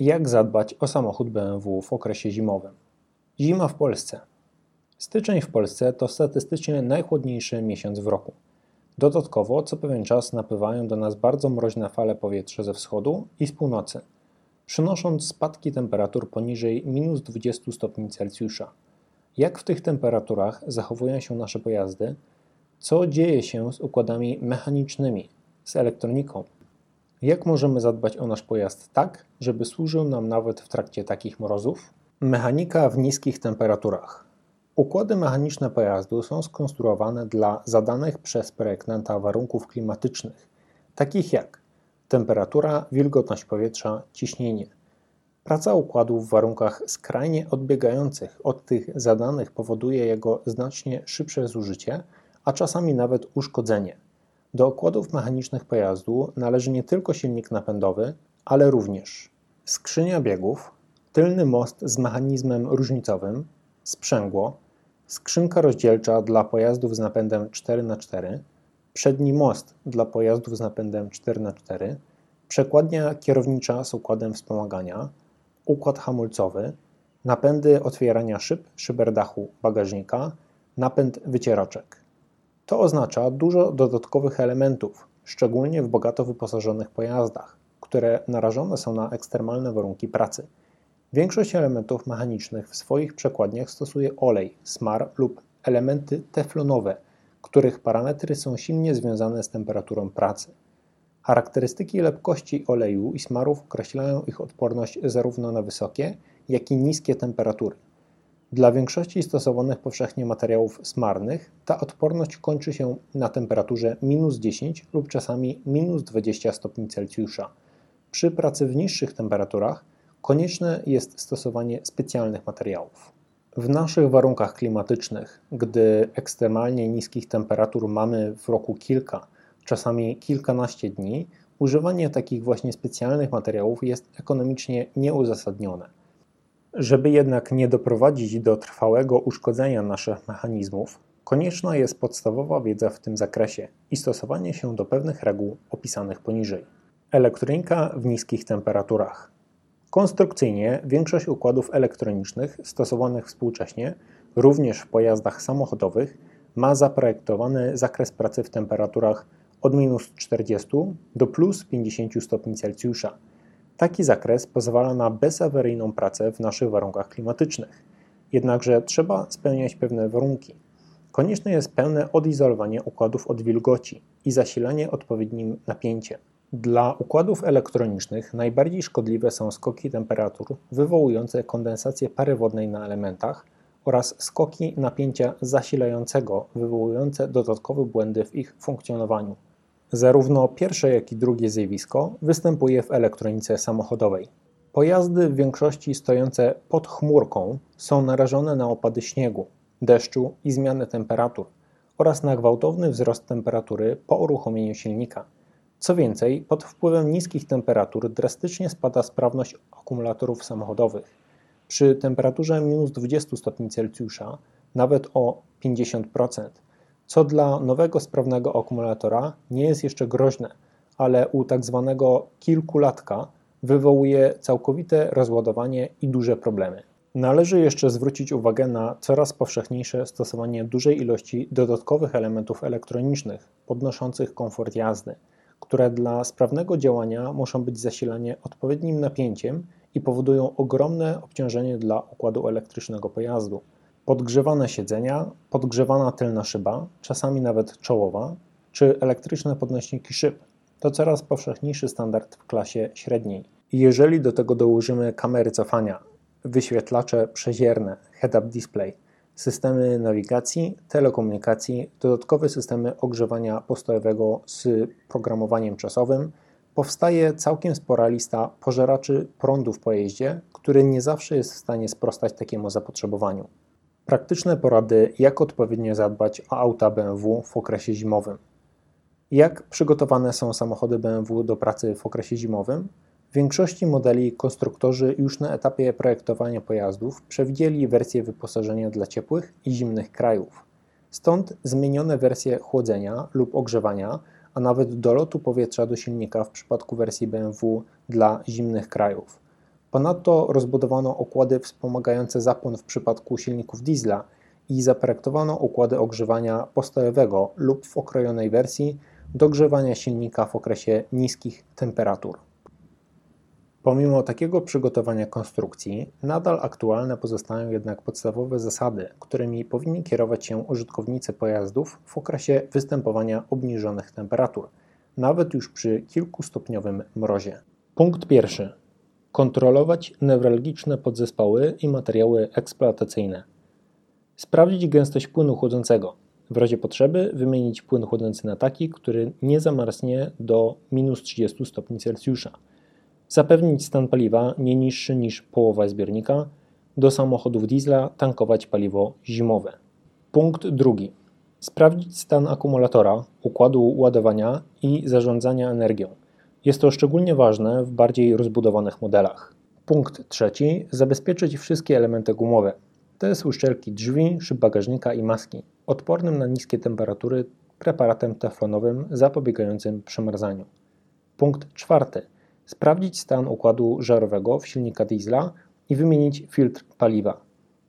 Jak zadbać o samochód BMW w okresie zimowym? Zima w Polsce. Styczeń w Polsce to statystycznie najchłodniejszy miesiąc w roku. Dodatkowo co pewien czas napływają do nas bardzo mroźne fale powietrza ze wschodu i z północy, przynosząc spadki temperatur poniżej minus 20 stopni Celsjusza. Jak w tych temperaturach zachowują się nasze pojazdy? Co dzieje się z układami mechanicznymi, z elektroniką? Jak możemy zadbać o nasz pojazd tak, żeby służył nam nawet w trakcie takich mrozów? Mechanika w niskich temperaturach. Układy mechaniczne pojazdu są skonstruowane dla zadanych przez projektanta warunków klimatycznych, takich jak temperatura, wilgotność powietrza, ciśnienie. Praca układu w warunkach skrajnie odbiegających od tych zadanych powoduje jego znacznie szybsze zużycie, a czasami nawet uszkodzenie. Do okładów mechanicznych pojazdu należy nie tylko silnik napędowy, ale również skrzynia biegów, tylny most z mechanizmem różnicowym, sprzęgło, skrzynka rozdzielcza dla pojazdów z napędem 4x4, przedni most dla pojazdów z napędem 4x4, przekładnia kierownicza z układem wspomagania, układ hamulcowy, napędy otwierania szyb, szyberdachu bagażnika, napęd wycieraczek. To oznacza dużo dodatkowych elementów, szczególnie w bogato wyposażonych pojazdach, które narażone są na ekstremalne warunki pracy. Większość elementów mechanicznych w swoich przekładniach stosuje olej, smar lub elementy teflonowe, których parametry są silnie związane z temperaturą pracy. Charakterystyki lepkości oleju i smarów określają ich odporność zarówno na wysokie, jak i niskie temperatury. Dla większości stosowanych powszechnie materiałów smarnych ta odporność kończy się na temperaturze minus 10 lub czasami minus 20 stopni Celsjusza. Przy pracy w niższych temperaturach konieczne jest stosowanie specjalnych materiałów. W naszych warunkach klimatycznych, gdy ekstremalnie niskich temperatur mamy w roku kilka, czasami kilkanaście dni, używanie takich właśnie specjalnych materiałów jest ekonomicznie nieuzasadnione. Żeby jednak nie doprowadzić do trwałego uszkodzenia naszych mechanizmów, konieczna jest podstawowa wiedza w tym zakresie i stosowanie się do pewnych reguł opisanych poniżej. Elektronika w niskich temperaturach. Konstrukcyjnie większość układów elektronicznych stosowanych współcześnie, również w pojazdach samochodowych, ma zaprojektowany zakres pracy w temperaturach od minus 40 do plus 50 stopni Celsjusza Taki zakres pozwala na bezawaryjną pracę w naszych warunkach klimatycznych. Jednakże trzeba spełniać pewne warunki. Konieczne jest pełne odizolowanie układów od wilgoci i zasilanie odpowiednim napięciem. Dla układów elektronicznych najbardziej szkodliwe są skoki temperatur wywołujące kondensację pary wodnej na elementach oraz skoki napięcia zasilającego wywołujące dodatkowe błędy w ich funkcjonowaniu. Zarówno pierwsze, jak i drugie zjawisko występuje w elektronice samochodowej. Pojazdy w większości stojące pod chmurką są narażone na opady śniegu, deszczu i zmianę temperatur oraz na gwałtowny wzrost temperatury po uruchomieniu silnika. Co więcej, pod wpływem niskich temperatur drastycznie spada sprawność akumulatorów samochodowych. Przy temperaturze minus 20 stopni Celsjusza nawet o 50% co dla nowego sprawnego akumulatora nie jest jeszcze groźne, ale u. Tak kilkulatka wywołuje całkowite rozładowanie i duże problemy. Należy jeszcze zwrócić uwagę na coraz powszechniejsze stosowanie dużej ilości dodatkowych elementów elektronicznych podnoszących komfort jazdy, które dla sprawnego działania muszą być zasilane odpowiednim napięciem i powodują ogromne obciążenie dla układu elektrycznego pojazdu podgrzewane siedzenia, podgrzewana tylna szyba, czasami nawet czołowa, czy elektryczne podnośniki szyb. To coraz powszechniejszy standard w klasie średniej. Jeżeli do tego dołożymy kamery cofania, wyświetlacze przezierne, head-up display, systemy nawigacji, telekomunikacji, dodatkowe systemy ogrzewania postojowego z programowaniem czasowym, powstaje całkiem spora lista pożeraczy prądu w pojeździe, który nie zawsze jest w stanie sprostać takiemu zapotrzebowaniu. Praktyczne porady, jak odpowiednio zadbać o auta BMW w okresie zimowym. Jak przygotowane są samochody BMW do pracy w okresie zimowym? W większości modeli konstruktorzy już na etapie projektowania pojazdów przewidzieli wersje wyposażenia dla ciepłych i zimnych krajów. Stąd zmienione wersje chłodzenia lub ogrzewania, a nawet dolotu powietrza do silnika w przypadku wersji BMW dla zimnych krajów. Ponadto rozbudowano okłady wspomagające zapłon w przypadku silników diesla i zaprojektowano układy ogrzewania postojowego lub w okrojonej wersji do grzewania silnika w okresie niskich temperatur. Pomimo takiego przygotowania konstrukcji, nadal aktualne pozostają jednak podstawowe zasady, którymi powinni kierować się użytkownicy pojazdów w okresie występowania obniżonych temperatur, nawet już przy kilkustopniowym mrozie. Punkt pierwszy. Kontrolować newralgiczne podzespoły i materiały eksploatacyjne. Sprawdzić gęstość płynu chłodzącego. W razie potrzeby wymienić płyn chłodzący na taki, który nie zamarznie do minus 30 stopni Celsjusza Zapewnić stan paliwa nie niższy niż połowa zbiornika. Do samochodów diesla tankować paliwo zimowe. Punkt drugi. Sprawdzić stan akumulatora, układu ładowania i zarządzania energią. Jest to szczególnie ważne w bardziej rozbudowanych modelach. Punkt trzeci. Zabezpieczyć wszystkie elementy gumowe. To są uszczelki drzwi, szyb bagażnika i maski, odpornym na niskie temperatury preparatem teflonowym zapobiegającym przemarzaniu. Punkt czwarty sprawdzić stan układu żarowego w silnika diesla i wymienić filtr paliwa.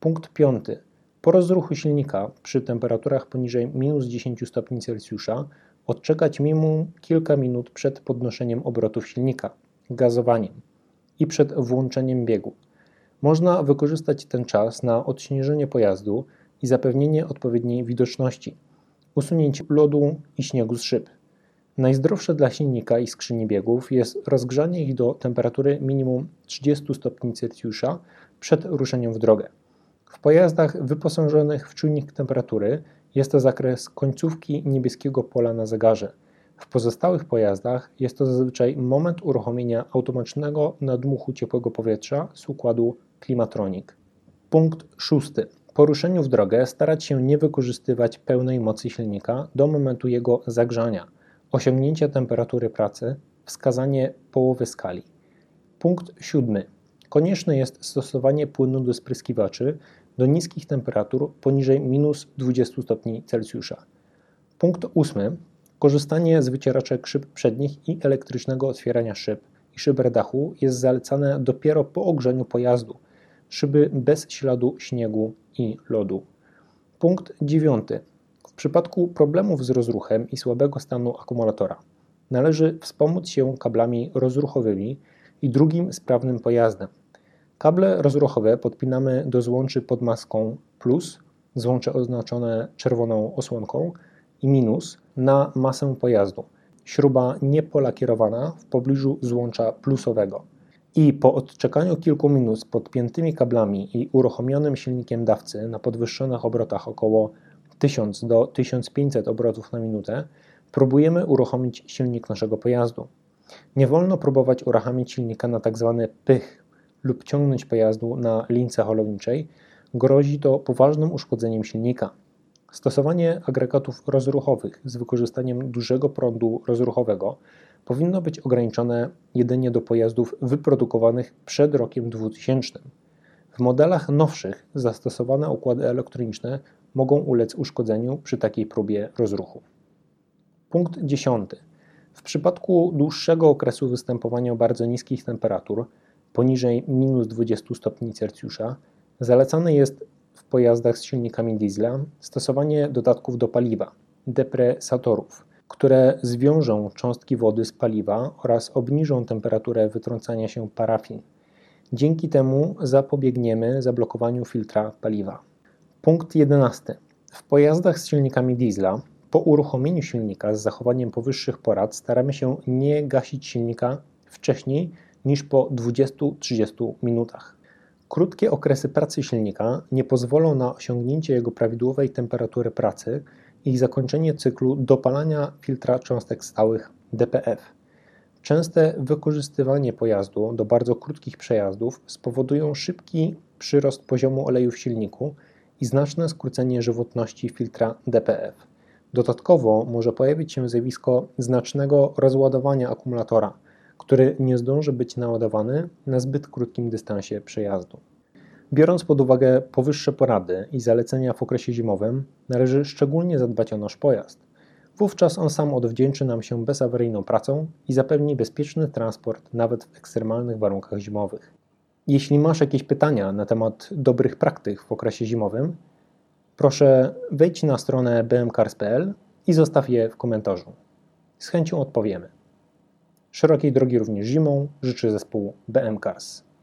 Punkt piąty. Po rozruchu silnika przy temperaturach poniżej minus 10 stopni Celsjusza odczekać minimum kilka minut przed podnoszeniem obrotów silnika, gazowaniem i przed włączeniem biegu. Można wykorzystać ten czas na odśnieżenie pojazdu i zapewnienie odpowiedniej widoczności, usunięcie lodu i śniegu z szyb. Najzdrowsze dla silnika i skrzyni biegów jest rozgrzanie ich do temperatury minimum 30 stopni Celsjusza przed ruszeniem w drogę. W pojazdach wyposażonych w czujnik temperatury jest to zakres końcówki niebieskiego pola na zegarze. W pozostałych pojazdach jest to zazwyczaj moment uruchomienia automatycznego nadmuchu ciepłego powietrza z układu Climatronic. Punkt szósty. Po ruszeniu w drogę starać się nie wykorzystywać pełnej mocy silnika do momentu jego zagrzania – osiągnięcia temperatury pracy, wskazanie połowy skali. Punkt siódmy. Konieczne jest stosowanie płynu do spryskiwaczy do niskich temperatur poniżej minus 20 stopni Celsjusza. Punkt ósmy. Korzystanie z wycieraczek szyb przednich i elektrycznego otwierania szyb i szyber dachu jest zalecane dopiero po ogrzeniu pojazdu, szyby bez śladu śniegu i lodu. Punkt dziewiąty. W przypadku problemów z rozruchem i słabego stanu akumulatora należy wspomóc się kablami rozruchowymi i drugim sprawnym pojazdem. Kable rozruchowe podpinamy do złączy pod maską plus, złącze oznaczone czerwoną osłonką i minus na masę pojazdu. Śruba niepolakierowana w pobliżu złącza plusowego. I po odczekaniu kilku minut z podpiętymi kablami i uruchomionym silnikiem dawcy na podwyższonych obrotach około 1000 do 1500 obrotów na minutę, próbujemy uruchomić silnik naszego pojazdu. Nie wolno próbować uruchamiać silnika na tzw. Tak pych lub ciągnąć pojazdu na lince holowniczej, grozi to poważnym uszkodzeniem silnika. Stosowanie agregatów rozruchowych z wykorzystaniem dużego prądu rozruchowego powinno być ograniczone jedynie do pojazdów wyprodukowanych przed rokiem 2000. W modelach nowszych zastosowane układy elektroniczne mogą ulec uszkodzeniu przy takiej próbie rozruchu. Punkt 10. W przypadku dłuższego okresu występowania bardzo niskich temperatur, poniżej minus 20 stopni Celsjusza, zalecane jest w pojazdach z silnikami diesla stosowanie dodatków do paliwa, depresatorów, które zwiążą cząstki wody z paliwa oraz obniżą temperaturę wytrącania się parafin. Dzięki temu zapobiegniemy zablokowaniu filtra paliwa. Punkt 11. W pojazdach z silnikami diesla po uruchomieniu silnika z zachowaniem powyższych porad staramy się nie gasić silnika wcześniej niż po 20-30 minutach. Krótkie okresy pracy silnika nie pozwolą na osiągnięcie jego prawidłowej temperatury pracy i zakończenie cyklu dopalania filtra cząstek stałych DPF. Częste wykorzystywanie pojazdu do bardzo krótkich przejazdów spowodują szybki przyrost poziomu oleju w silniku i znaczne skrócenie żywotności filtra DPF. Dodatkowo może pojawić się zjawisko znacznego rozładowania akumulatora, który nie zdąży być naładowany na zbyt krótkim dystansie przejazdu. Biorąc pod uwagę powyższe porady i zalecenia w okresie zimowym, należy szczególnie zadbać o nasz pojazd. Wówczas on sam odwdzięczy nam się bezawaryjną pracą i zapewni bezpieczny transport nawet w ekstremalnych warunkach zimowych. Jeśli masz jakieś pytania na temat dobrych praktyk w okresie zimowym, proszę wejdź na stronę bmcars.pl i zostaw je w komentarzu. Z chęcią odpowiemy. Szerokiej drogi również zimą życzy zespół BM Cars.